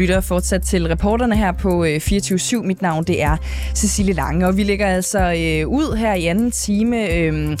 Lytter fortsat til reporterne her på øh, 24-7. Mit navn det er Cecilie Lange, og vi ligger altså øh, ud her i anden time øh,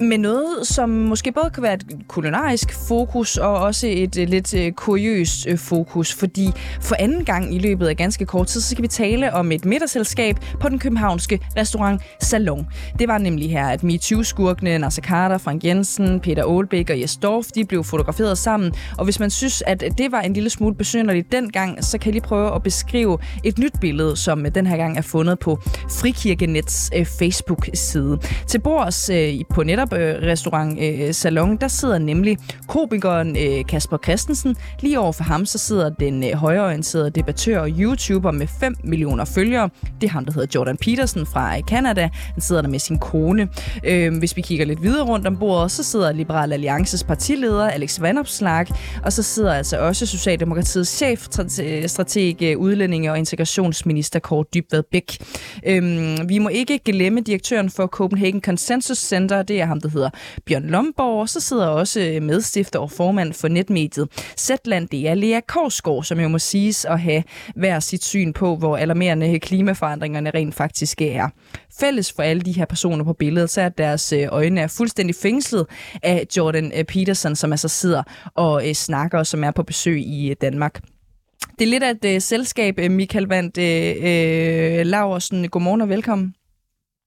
med noget, som måske både kan være et kulinarisk fokus og også et øh, lidt øh, kuriøst øh, fokus, fordi for anden gang i løbet af ganske kort tid, så skal vi tale om et middagsselskab på den københavnske restaurant Salon. Det var nemlig her, at MeToo-skurkene Nasser Carter, Frank Jensen, Peter Aalbæk og Jes Dorf, de blev fotograferet sammen, og hvis man synes, at det var en lille smule besynderligt dengang, så kan jeg lige prøve at beskrive et nyt billede, som den her gang er fundet på Frikirkenets Facebook-side. Til bords på netop netop øh, restaurant øh, Salon, der sidder nemlig komikeren øh, Kasper Christensen. Lige over for ham, så sidder den øh, højreorienterede debattør og YouTuber med 5 millioner følgere. Det er ham, der hedder Jordan Peterson fra øh, Canada. Han sidder der med sin kone. Øh, hvis vi kigger lidt videre rundt om bordet, så sidder Liberal Alliances partileder Alex Vanopslag, og så sidder altså også Socialdemokratiets chefstrateg, strateg, udlændinge og integrationsminister Kåre Dybvad Bæk. Øh, vi må ikke glemme direktøren for Copenhagen Consensus Center, det er ham, der hedder Bjørn Lomborg, og så sidder også øh, medstifter og formand for netmediet Zetland, det er Lea Korsgaard, som jo må siges at have hver sit syn på, hvor alarmerende klimaforandringerne rent faktisk er. Fælles for alle de her personer på billedet, så er at deres øh, øjne er fuldstændig fængslet af Jordan øh, Peterson, som altså sidder og snakker, og som er på besøg i Danmark. Det er lidt af et uh, selskab, Michael Vandt uh, Laversen. Godmorgen og velkommen.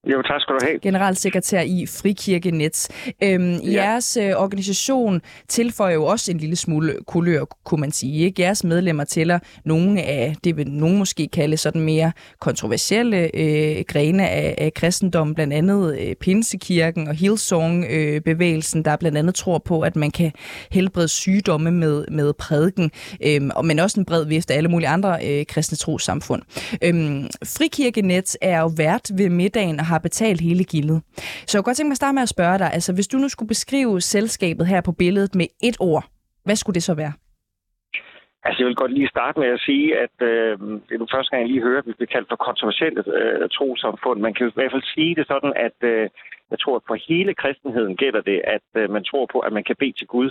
Jo, tak skal du have. Generalsekretær i Frikirkenet. Øhm, ja. Jeres øh, organisation tilføjer jo også en lille smule kulør, kunne man sige. Ikke? Jeres medlemmer tæller nogle af, det vil nogen måske kalde sådan mere kontroversielle øh, grene af, af kristendommen, blandt andet øh, Pinsekirken og Hillsong-bevægelsen, øh, der blandt andet tror på, at man kan helbrede sygdomme med, med prædiken, øh, men også en bred vifte af alle mulige andre øh, kristne trosamfund. Øh, Frikirkenet er jo vært ved middagen og har betalt hele gildet. Så jeg kunne godt tænke mig at starte med at spørge dig, altså hvis du nu skulle beskrive selskabet her på billedet med et ord, hvad skulle det så være? Altså, jeg vil godt lige starte med at sige, at øh, det er nu første gang, jeg lige hører, at vi bliver kaldt for kontroversielle øh, trosamfund. Man kan i hvert fald sige det sådan, at øh, jeg tror, at for hele kristenheden gælder det, at øh, man tror på, at man kan bede til Gud,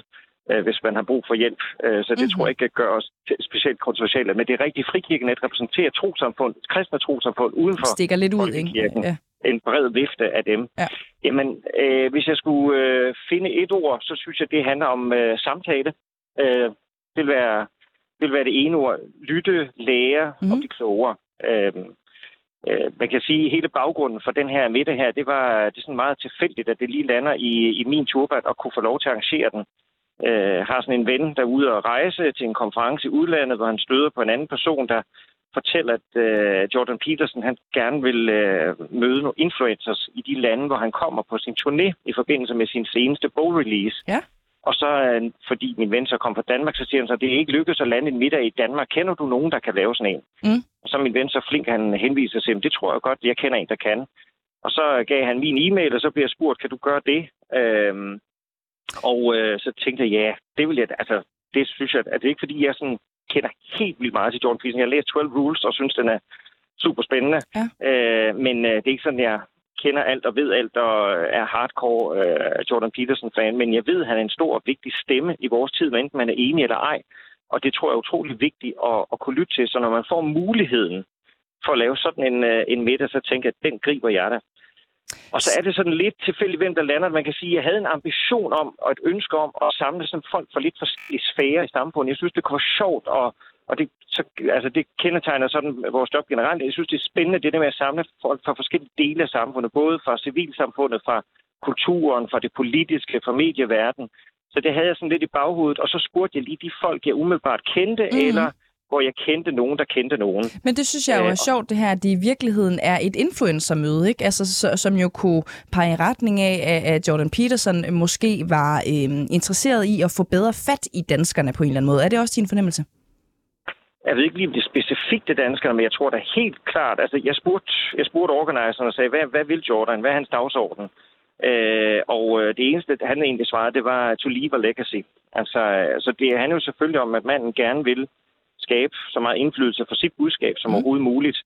øh, hvis man har brug for hjælp. Øh, så det mm-hmm. tror jeg ikke gør os specielt kontroversielle. Men det er rigtigt, frikirkenet repræsenterer trosamfund, kristne trosamfund uden for Stikker lidt ud, ikke? Ja en bred vifte af dem. Ja. Jamen, øh, hvis jeg skulle øh, finde et ord, så synes jeg, det handler om øh, samtale. Øh, det, vil være, det vil være det ene ord. Lytte, lære mm. og blive klogere. Øh, øh, man kan sige, at hele baggrunden for den her middag her, det var det er sådan meget tilfældigt, at det lige lander i, i min turbat og kunne få lov til at arrangere den. Øh, har sådan en ven, der er ude at rejse til en konference i udlandet, hvor han støder på en anden person, der fortælle, at øh, Jordan Peterson han gerne vil øh, møde nogle influencers i de lande, hvor han kommer på sin turné i forbindelse med sin seneste bogrelease. Ja. Og så, øh, fordi min ven så kom fra Danmark, så siger han så, at det er ikke lykkedes at lande en middag i Danmark. Kender du nogen, der kan lave sådan en? Mm. Og så min ven så flink, han henviser sig, det tror jeg godt, jeg kender en, der kan. Og så gav han min e-mail, og så bliver jeg spurgt, kan du gøre det? Øhm, og øh, så tænkte jeg, ja, det vil jeg, altså, det synes jeg, at det er ikke fordi, jeg sådan kender helt vildt meget til Jordan Peterson. Jeg har læst 12 Rules og synes, den er super spændende. Ja. Øh, men øh, det er ikke sådan, jeg kender alt og ved alt og er hardcore øh, Jordan Peterson-fan. Men jeg ved, at han er en stor og vigtig stemme i vores tid, enten man er enig eller ej. Og det tror jeg er utrolig vigtigt at, at kunne lytte til. Så når man får muligheden for at lave sådan en, øh, en middag, så tænker jeg, at den griber jeg da. Og så er det sådan lidt tilfældigt, hvem der lander. Man kan sige, at jeg havde en ambition om og et ønske om at samle sådan folk fra lidt forskellige sfære i samfundet. Jeg synes, det kunne være sjovt, og, og det, så, altså, det kendetegner sådan vores job generelt. Jeg synes, det er spændende, det der med at samle folk fra forskellige dele af samfundet, både fra civilsamfundet, fra kulturen, fra det politiske, fra medieverden. Så det havde jeg sådan lidt i baghovedet, og så spurgte jeg lige de folk, jeg umiddelbart kendte, mm. eller hvor jeg kendte nogen, der kendte nogen. Men det synes jeg jo er øh, sjovt, det her, at det i virkeligheden er et influencermøde, ikke? Altså, så, som jo kunne pege i retning af, at Jordan Peterson måske var øh, interesseret i at få bedre fat i danskerne på en eller anden måde. Er det også din fornemmelse? Jeg ved ikke lige, om det er specifikt det danskerne, men jeg tror da helt klart, altså jeg spurgte, jeg spurgte organiseren og sagde, hvad, hvad vil Jordan? Hvad er hans dagsorden? Øh, og øh, det eneste, han egentlig svarede, det var to leave a legacy. Altså, altså det handler jo selvfølgelig om, at manden gerne vil skabe så meget indflydelse for sit budskab som mm. overhovedet muligt.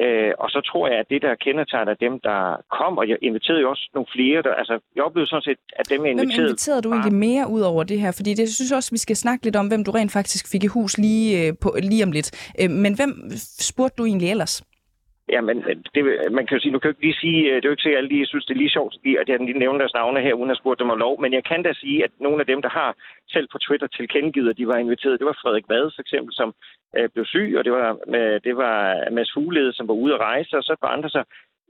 Øh, og så tror jeg, at det, der kendetegner dem, der kom, og jeg inviterede jo også nogle flere, der, altså jeg oplevede sådan set, at dem, jeg inviterede... Hvem inviterede du egentlig mere ud over det her? Fordi det synes jeg også, vi skal snakke lidt om, hvem du rent faktisk fik i hus lige, øh, på, lige om lidt. Øh, men hvem spurgte du egentlig ellers? Ja, men øh, det, man kan jo sige, nu kan jeg ikke lige sige, det er jo ikke sikkert, at jeg lige synes, det er lige sjovt, at jeg lige nævner deres navne her, uden at spurgt dem om lov, men jeg kan da sige, at nogle af dem, der har selv på Twitter tilkendegivet, at de var inviteret, det var Frederik Vad for eksempel, som øh, blev syg, og det var, med, det var Mads Fuglede, som var ude at rejse, og så på andre så,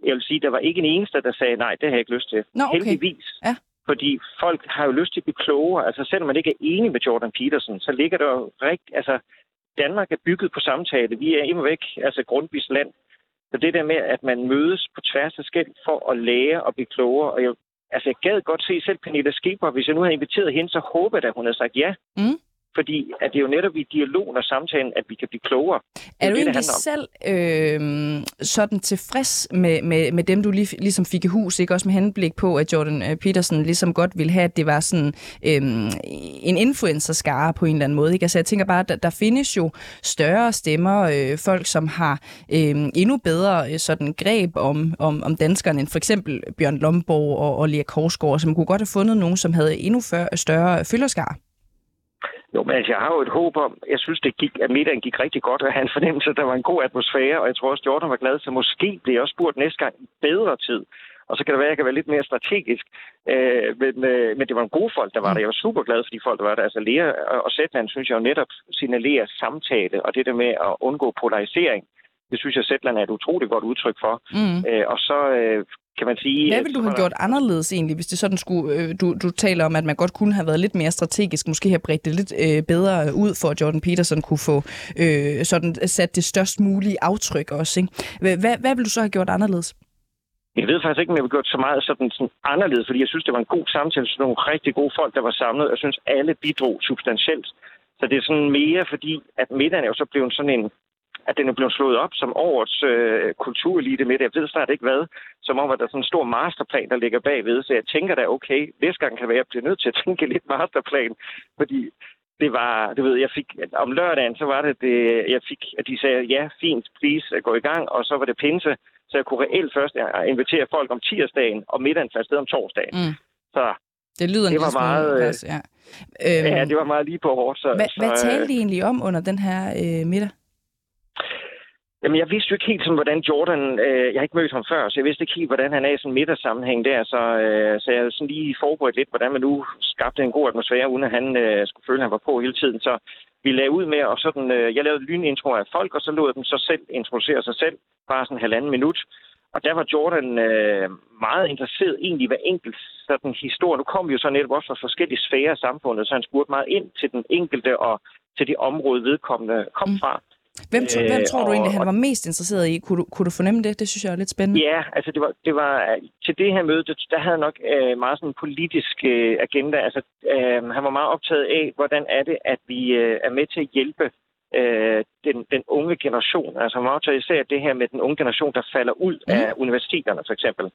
jeg vil sige, der var ikke en eneste, der sagde, nej, det har jeg ikke lyst til. Nå, okay. Heldigvis. Ja. Fordi folk har jo lyst til at blive klogere. Altså selvom man ikke er enig med Jordan Peterson, så ligger der jo rigtig... Altså, Danmark er bygget på samtale. Vi er immer væk, altså Grundtvigs land. Så det der med, at man mødes på tværs af skæld for at lære og blive klogere. Og jeg, altså, jeg gad godt se selv Pernille Skipper. Hvis jeg nu havde inviteret hende, så håber jeg, at hun havde sagt ja. Mm. Fordi at det er jo netop i dialogen og samtalen, at vi kan blive klogere. Er du det, egentlig selv øh, sådan tilfreds med, med, med dem, du lige, ligesom fik i hus, ikke? også med henblik på, at Jordan øh, Peterson ligesom godt ville have, at det var sådan øh, en influencer-skare på en eller anden måde. Ikke? Altså jeg tænker bare, at der, der findes jo større stemmer, øh, folk som har øh, endnu bedre øh, sådan greb om, om, om danskerne, end for eksempel Bjørn Lomborg og, og Lea Korsgaard, som kunne godt have fundet nogen, som havde endnu større følgerskare. Jo, men altså, jeg har jo et håb om, jeg synes, det gik, at middagen gik rigtig godt, og han fornemmelse, at der var en god atmosfære, og jeg tror også, Jordan var glad, så måske bliver jeg også spurgt næste gang i bedre tid. Og så kan det være, at jeg kan være lidt mere strategisk. Øh, men, øh, men det var en god folk, der var der. Jeg var super glad for de folk, der var der. Altså Lea og Zetland, synes jeg jo netop signalerer samtale, og det der med at undgå polarisering. Det synes jeg, Zetland er et utroligt godt udtryk for. Mm. Øh, og så øh, kan man sige... Hvad ville du have gjort anderledes egentlig, hvis det sådan skulle... Øh, du, du taler om, at man godt kunne have været lidt mere strategisk, måske have bredt det lidt øh, bedre ud, for at Jordan Peterson kunne få øh, sådan sat det størst mulige aftryk også. Ikke? Hvad, hvad ville du så have gjort anderledes? Jeg ved faktisk ikke, om jeg har gjort så meget sådan, sådan anderledes, fordi jeg synes, det var en god samtale, sådan nogle rigtig gode folk, der var samlet, og jeg synes, alle bidrog substantielt. Så det er sådan mere, fordi at middagen er jo så blevet sådan en, at den er blevet slået op som årets øh, kulturelite midt. Jeg ved snart ikke hvad. Som om, at der er sådan en stor masterplan, der ligger bagved. Så jeg tænker da, okay, næste gang kan være, jeg bliver nødt til at tænke lidt masterplan. Fordi det var, du ved, jeg fik, om lørdagen, så var det, det jeg fik, at de sagde, ja, fint, please, gå i gang. Og så var det pinse, så jeg kunne reelt først invitere folk om tirsdagen, og middagen fandt sted om torsdagen. Mm. Så det lyder det var meget, plads, ja. Øhm, ja, det var meget lige på hårdt. Så, hvad, så, hvad talte de egentlig om under den her øh, middag? Jamen, jeg vidste jo ikke helt, sådan, hvordan Jordan... Øh, jeg har ikke mødt ham før, så jeg vidste ikke helt, hvordan han er i sådan en middagssammenhæng der. Så, øh, så jeg havde sådan lige forberedt lidt, hvordan man nu skabte en god atmosfære, uden at han øh, skulle føle, at han var på hele tiden. Så vi lavede ud med, og sådan, øh, jeg lavede lynintro af folk, og så lod dem så selv introducere sig selv, bare sådan en halvanden minut. Og der var Jordan øh, meget interesseret egentlig hver enkelt sådan historie. Nu kom vi jo så netop også fra forskellige sfære af samfundet, så han spurgte meget ind til den enkelte og til det område, vedkommende kom mm. Hvem, øh, hvem tror du egentlig, han var mest interesseret i? Kunne du, kunne du fornemme det? Det synes jeg er lidt spændende. Ja, altså det var, det var til det her møde, der havde nok øh, meget sådan en politisk øh, agenda. Altså, øh, han var meget optaget af, hvordan er det, at vi øh, er med til at hjælpe øh, den, den unge generation. Altså han var optaget især af det her med den unge generation, der falder ud mm. af universiteterne, for eksempel.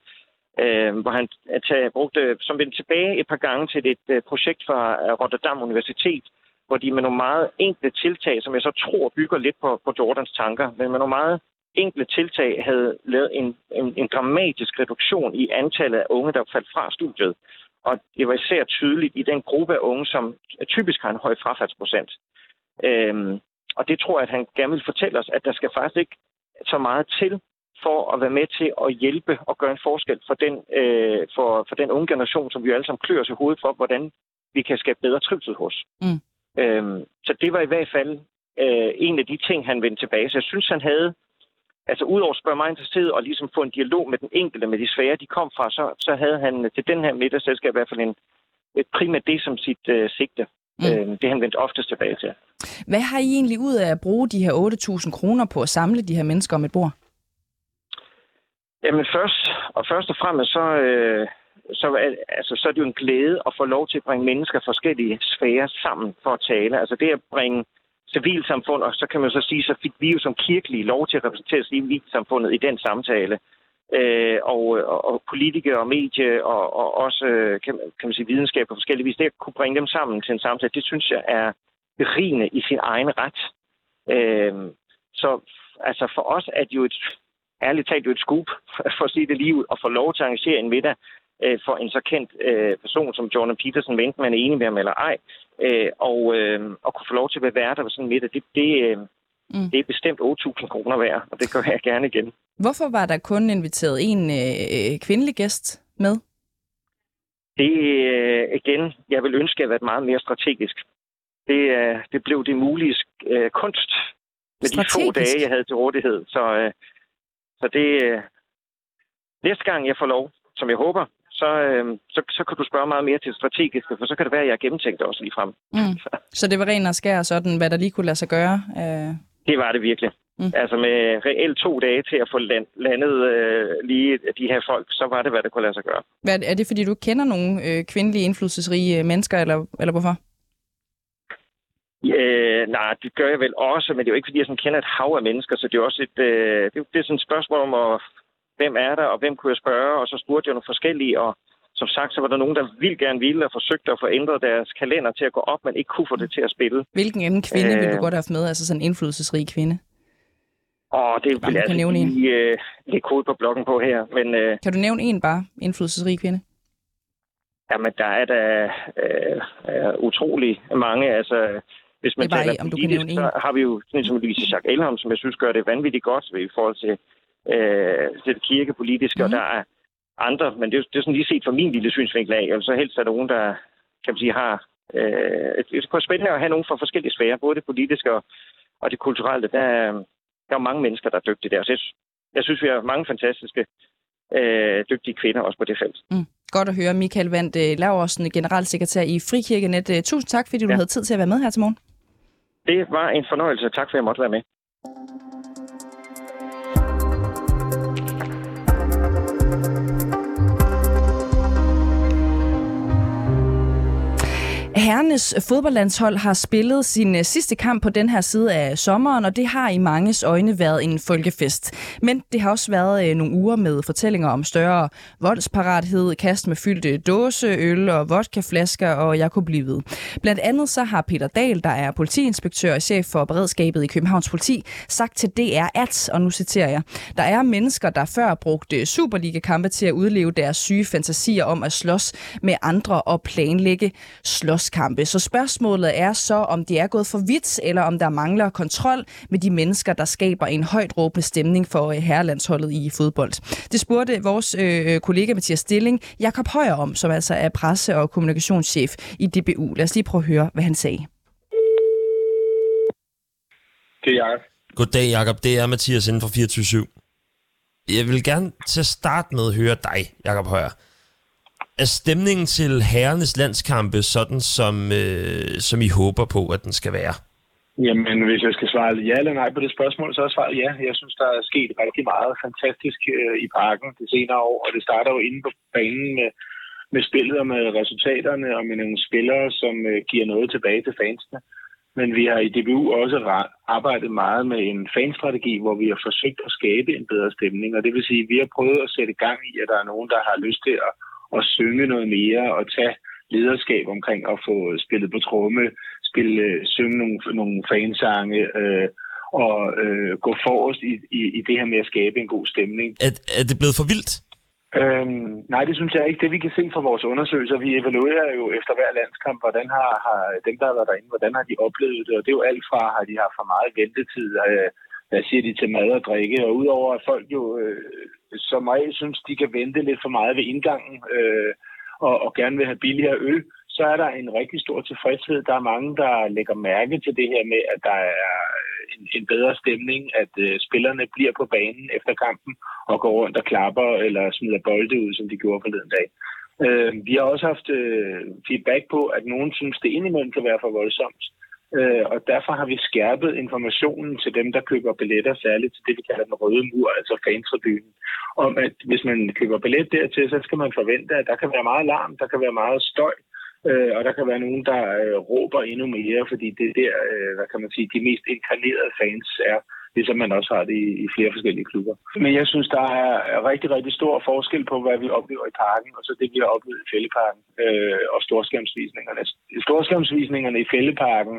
Øh, hvor han tager, brugte, som vendte tilbage et par gange til et øh, projekt fra Rotterdam Universitet, hvor de med nogle meget enkle tiltag, som jeg så tror bygger lidt på, på Jordans tanker, men med nogle meget enkle tiltag havde lavet en, en, en dramatisk reduktion i antallet af unge, der faldt fra studiet. Og det var især tydeligt i den gruppe af unge, som typisk har en høj frafaldsprocent. Øhm, og det tror jeg, at han gerne vil fortælle os, at der skal faktisk ikke så meget til for at være med til at hjælpe og gøre en forskel for den, øh, for, for den unge generation, som vi alle sammen klør os i hovedet for, hvordan vi kan skabe bedre trivsel hos. Mm. Øhm, så det var i hvert fald øh, en af de ting, han vendte tilbage. Så jeg synes, han havde, altså udover at spørge mig interesseret og ligesom få en dialog med den enkelte, med de svære, de kom fra, så, så havde han til den her middagsselskab i hvert fald en, et primært det som sit øh, sigte. Mm. Øh, det han vendte oftest tilbage til. Hvad har I egentlig ud af at bruge de her 8.000 kroner på at samle de her mennesker om et bord? Jamen først, og først og fremmest, så, øh, så, altså, så er det jo en glæde at få lov til at bringe mennesker forskellige sfærer sammen for at tale. Altså det at bringe civilsamfund, og så kan man så sige, så fik vi jo som kirkelige lov til at repræsentere civilsamfundet i den samtale. øh, og, og, og politikere og medie og, og også øh, kan, kan man sige, videnskab på forskellige vis, det at kunne bringe dem sammen til en samtale, det synes jeg er berigende i sin egen ret. Øh, så altså for os er det jo et, ærligt talt jo et scoop, for at sige det lige ud, at få lov til at arrangere en middag øh, for en så kendt øh, person som Jordan Peterson, hvad man er enig med ham eller ej, øh, og, øh, og kunne få lov til at være der ved sådan en middag, det, det, øh, mm. det er bestemt 8.000 kroner værd, og det gør jeg gerne igen. Hvorfor var der kun inviteret en øh, kvindelig gæst med? Det øh, igen, jeg vil ønske at være meget mere strategisk. Det, øh, det blev det mulige øh, kunst med strategisk. de få dage, jeg havde til rådighed. Så, øh, så det øh, næste gang, jeg får lov, som jeg håber, så, øh, så, så kan du spørge meget mere til strategiske, for så kan det være, at jeg har gennemtænkt det også lige frem. Mm. så det var ren og skær sådan, hvad der lige kunne lade sig gøre? Øh... Det var det virkelig. Mm. Altså med reelt to dage til at få land, landet øh, lige de her folk, så var det, hvad der kunne lade sig gøre. Hvad, er det, fordi du kender nogle øh, kvindelige indflydelsesrige mennesker, eller, eller hvorfor? Øh, nej, det gør jeg vel også, men det er jo ikke, fordi jeg sådan kender et hav af mennesker, så det er også et, øh, det, det er sådan et spørgsmål om, at, hvem er der, og hvem kunne jeg spørge, og så spurgte jeg nogle forskellige, og som sagt, så var der nogen, der vildt gerne ville og forsøgte at få ændret deres kalender til at gå op, men ikke kunne få det til at spille. Hvilken anden kvinde øh, ville du godt have haft med, altså sådan en indflydelsesrig kvinde? Og det vil jeg altså nævne lige øh, lægge kode på bloggen på her. Men, øh, kan du nævne en bare indflydelsesrig kvinde? Jamen, der er da øh, øh, utrolig mange. Altså, hvis man taler om politisk, du kan nævne så har vi jo sådan som Louise Jacques Elholm, som jeg synes gør det vanvittigt godt i forhold til, øh, det kirkepolitiske, mm. og mhm. der er andre, men det er, det er sådan lige set fra min lille synsvinkel af. Jeg så helst er nogen, der kan man sige, har... Øh, det er spændende at have nogen fra forskellige sfære, både det politiske og, og det kulturelle. Der, der er mange mennesker, der er dygtige der. Så jeg, jeg synes, vi har mange fantastiske øh, dygtige kvinder også på det felt. Mm. Godt at høre. Michael Vandt øh, Laversen, generalsekretær i Frikirkenet. Øh, tusind tak, fordi du ja. havde tid til at være med her til morgen. Det var en fornøjelse. Tak for, at jeg måtte være med. Herrenes fodboldlandshold har spillet sin øh, sidste kamp på den her side af sommeren, og det har i manges øjne været en folkefest. Men det har også været øh, nogle uger med fortællinger om større voldsparathed, kast med fyldte dåseøl og vodkaflasker, og jeg kunne blive ved. Blandt andet så har Peter Dahl, der er politiinspektør og chef for beredskabet i Københavns Politi, sagt til DR at, og nu citerer jeg, der er mennesker, der før brugte Superliga-kampe til at udleve deres syge fantasier om at slås med andre og planlægge slås kampe. Så spørgsmålet er så, om det er gået for vidt, eller om der mangler kontrol med de mennesker, der skaber en højt råbende stemning for øh, herrelandsholdet i fodbold. Det spurgte vores øh, kollega Mathias Stilling, Jakob Højer om, som altså er presse- og kommunikationschef i DBU. Lad os lige prøve at høre, hvad han sagde. Det er Jacob. Goddag, Jakob. Det er Mathias inden for 24 Jeg vil gerne til at starte med at høre dig, Jakob Højer er stemningen til herrenes landskampe sådan, som, øh, som I håber på, at den skal være? Jamen, hvis jeg skal svare ja eller nej på det spørgsmål, så er svaret ja. Jeg synes, der er sket rigtig meget fantastisk øh, i parken det senere år, og det starter jo inde på banen med, med spillet og med resultaterne og med nogle spillere, som øh, giver noget tilbage til fansene. Men vi har i DBU også arbejdet meget med en fanstrategi, hvor vi har forsøgt at skabe en bedre stemning. Og det vil sige, at vi har prøvet at sætte gang i, at der er nogen, der har lyst til at at synge noget mere og tage lederskab omkring at få spillet på tromme, spille, synge nogle, nogle fansange øh, og øh, gå forrest i, i, i det her med at skabe en god stemning. Er, er det blevet for vildt? Øhm, nej, det synes jeg ikke. Det vi kan se fra vores undersøgelser, vi evaluerer jo efter hver landskamp, hvordan har, har dem, der har været derinde, hvordan har de oplevet det, og det er jo alt fra, har de haft for meget ventetid, øh, hvad siger de til mad og drikke, og udover at folk jo øh, som regel synes, de kan vente lidt for meget ved indgangen øh, og, og gerne vil have billigere øl, så er der en rigtig stor tilfredshed. Der er mange, der lægger mærke til det her med, at der er en, en bedre stemning, at øh, spillerne bliver på banen efter kampen og går rundt og klapper eller smider bolde ud, som de gjorde forleden dag. Øh, vi har også haft øh, feedback på, at nogen synes, det indimellem kan være for voldsomt. Øh, og derfor har vi skærpet informationen til dem, der køber billetter, særligt til det, vi kalder den røde mur, altså fantribunen, om at hvis man køber billet dertil, så skal man forvente, at der kan være meget larm, der kan være meget støj, øh, og der kan være nogen, der øh, råber endnu mere, fordi det er der, øh, hvad kan man sige, de mest inkarnerede fans er ligesom man også har det i, i flere forskellige klubber. Men jeg synes, der er rigtig, rigtig stor forskel på, hvad vi oplever i parken, og så det, vi har oplevet i Fælleparken øh, og storskærmsvisningerne. Storskærmsvisningerne i Fælleparken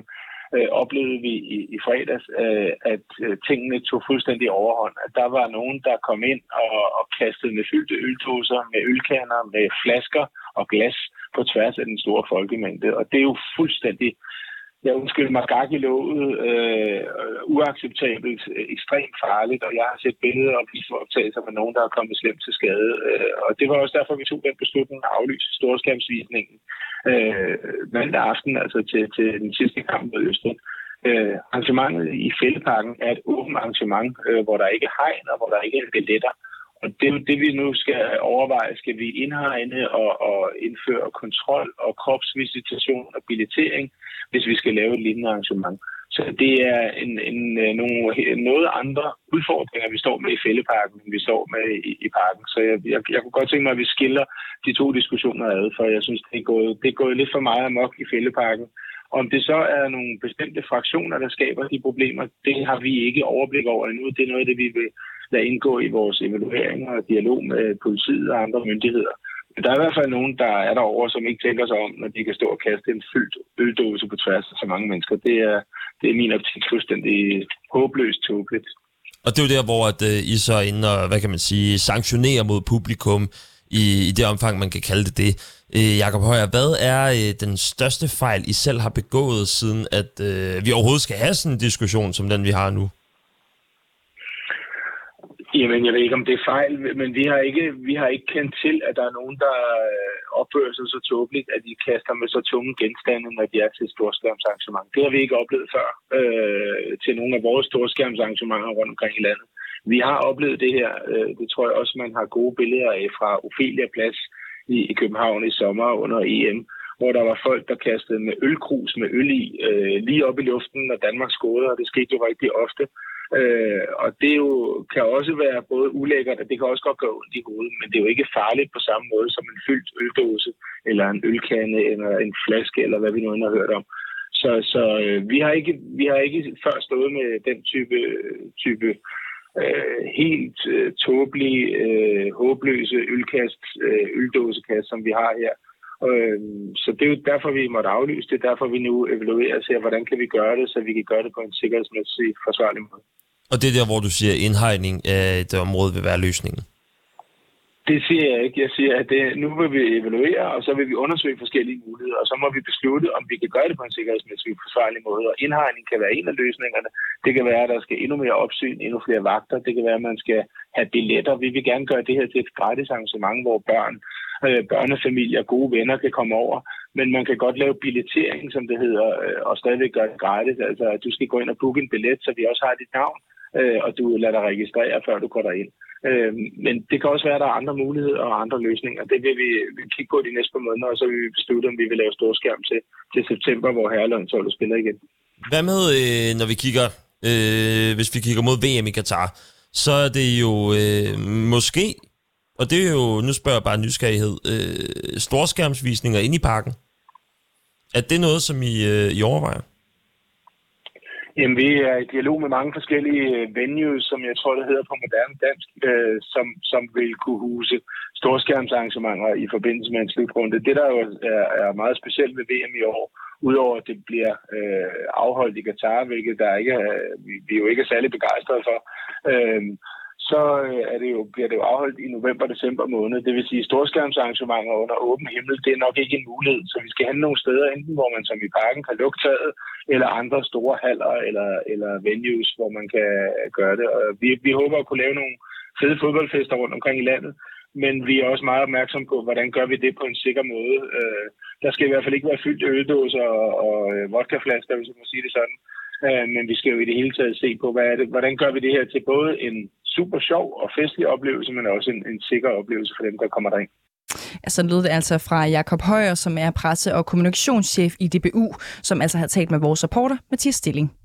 øh, oplevede vi i, i fredags, øh, at øh, tingene tog fuldstændig overhånd. At der var nogen, der kom ind og, og kastede med fyldte øldoser, med ølkanner, med flasker og glas på tværs af den store folkemængde. Og det er jo fuldstændig jeg undskyld mig gak i låget, øh, uacceptabelt, øh, ekstremt farligt, og jeg har set billeder og videooptagelser med nogen, der er kommet slemt til skade. Øh, og det var også derfor, vi tog den beslutning at aflyse storskabsvisningen øh, mandag aften, altså til, til den sidste kamp mod Østrig. Øh, arrangementet i Fældeparken er et åbent arrangement, øh, hvor der ikke er hegn og hvor der ikke er billetter. Og det det, vi nu skal overveje. Skal vi indhegne og, og indføre kontrol og kropsvisitation og billettering, hvis vi skal lave et lignende arrangement? Så det er en, en, øh, nogle, noget andre udfordringer, vi står med i fælleparken, end vi står med i, i parken. Så jeg, jeg, jeg kunne godt tænke mig, at vi skiller de to diskussioner ad, for jeg synes, det er gået, det er gået lidt for meget amok i fælleparken. Om det så er nogle bestemte fraktioner, der skaber de problemer, det har vi ikke overblik over endnu. Det er noget af det, vi vil lade indgå i vores evalueringer og dialog med politiet og andre myndigheder. Men der er i hvert fald nogen, der er derovre, som ikke tænker sig om, når de kan stå og kaste en fyldt øldåse på tværs af så mange mennesker. Det er, det er min optik fuldstændig håbløst tåbeligt. Og det er jo der, hvor at, øh, I så er inde og, hvad kan man sige, sanktionerer mod publikum i, i det omfang, man kan kalde det det. Øh, Jakob Højer, hvad er øh, den største fejl, I selv har begået, siden at øh, vi overhovedet skal have sådan en diskussion, som den vi har nu? Jamen, jeg ved ikke, om det er fejl, men vi har ikke, vi har ikke kendt til, at der er nogen, der øh, opfører sig så tåbeligt, at de kaster med så tunge genstande, når de er til et storskærmsarrangement. Det har vi ikke oplevet før øh, til nogle af vores storskærmsarrangementer rundt omkring i landet. Vi har oplevet det her, øh, det tror jeg også, man har gode billeder af fra Ophelia Plads i, i København i sommer under EM, hvor der var folk, der kastede med ølkrus med øl i, øh, lige op i luften, når Danmark skåede, og det skete jo rigtig ofte. Øh, og det jo, kan også være både ulækkert, og det kan også godt gøre ondt i hovedet, men det er jo ikke farligt på samme måde som en fyldt øldåse, eller en ølkande, eller en flaske, eller hvad vi nu end har hørt om. Så, så øh, vi, har ikke, vi har ikke før stået med den type, type øh, helt øh, tåbelige, øh, håbløse ølkast, øh, øldåsekast, som vi har her. Øh, så det er jo derfor, vi måtte aflyse det. Det er derfor, vi nu evaluerer og ser, hvordan kan vi gøre det, så vi kan gøre det på en sikkerhedsmæssig forsvarlig måde. Og det er der, hvor du siger, at indhegning af et område vil være løsningen? Det siger jeg ikke. Jeg siger, at det, nu vil vi evaluere, og så vil vi undersøge forskellige muligheder, og så må vi beslutte, om vi kan gøre det på en sikkerhedsmæssig forsvarlig måde. Og indhegning kan være en af løsningerne. Det kan være, at der skal endnu mere opsyn, endnu flere vagter. Det kan være, at man skal have billetter. Vi vil gerne gøre det her til et gratis arrangement, hvor børn, øh, børnefamilier, gode venner kan komme over. Men man kan godt lave billettering, som det hedder, øh, og stadigvæk gøre det gratis. Altså, at du skal gå ind og booke en billet, så vi også har dit navn øh, og du lader dig registrere, før du går derind. Øh, men det kan også være, at der er andre muligheder og andre løsninger. Det vil vi, vi kigge på de næste par måneder, og så vil vi beslutte, om vi vil lave storskærm til, til september, hvor herrelandsholdet spiller igen. Hvad med, øh, når vi kigger, øh, hvis vi kigger mod VM i Katar, så er det jo øh, måske, og det er jo, nu spørger jeg bare nysgerrighed, øh, storskærmsvisninger ind i parken. Er det noget, som I, øh, I overvejer? Jamen, vi er i dialog med mange forskellige øh, venues, som jeg tror, det hedder på moderne dansk, øh, som, som vil kunne huse storskærmsarrangementer i forbindelse med en slutrunde. Det, der jo er, er meget specielt ved VM i år, udover at det bliver øh, afholdt i Katar, hvilket der ikke er, vi, vi jo ikke er særlig begejstrede for, øh, så øh, er det jo, bliver det jo afholdt i november-december måned. Det vil sige, storskærmsarrangementer under åben himmel, det er nok ikke en mulighed. Så vi skal have nogle steder, enten hvor man som i parken kan lukke taget, eller andre store haller eller, eller venues, hvor man kan gøre det. Og vi, vi håber at kunne lave nogle fede fodboldfester rundt omkring i landet, men vi er også meget opmærksom på, hvordan gør vi det på en sikker måde. Øh, der skal i hvert fald ikke være fyldt øldåser og, og øh, vodkaflasker, hvis man må sige det sådan. Øh, men vi skal jo i det hele taget se på, hvad er det, hvordan gør vi det her til både en super sjov og festlig oplevelse, men også en, en sikker oplevelse for dem, der kommer derind. Altså så lød det altså fra Jakob Højer, som er presse- og kommunikationschef i DBU, som altså har talt med vores reporter, Mathias Stilling.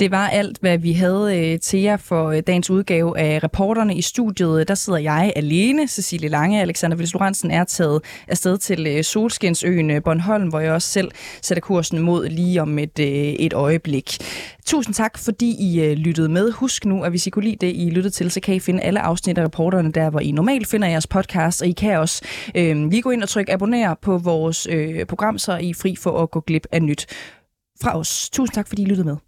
Det var alt, hvad vi havde øh, til jer for øh, dagens udgave af reporterne i studiet. Øh, der sidder jeg alene, Cecilie Lange. Alexander Vils Lorentzen er taget afsted til øh, Solskinsøen øh, Bornholm, hvor jeg også selv sætter kursen mod lige om et, øh, et øjeblik. Tusind tak, fordi I lyttede med. Husk nu, at hvis I kunne lide det, I lyttede til, så kan I finde alle afsnit af reporterne der, hvor I normalt finder jeres podcast, og I kan også øh, lige gå ind og trykke abonner på vores øh, program, så I er fri for at gå glip af nyt fra os. Tusind tak, fordi I lyttede med.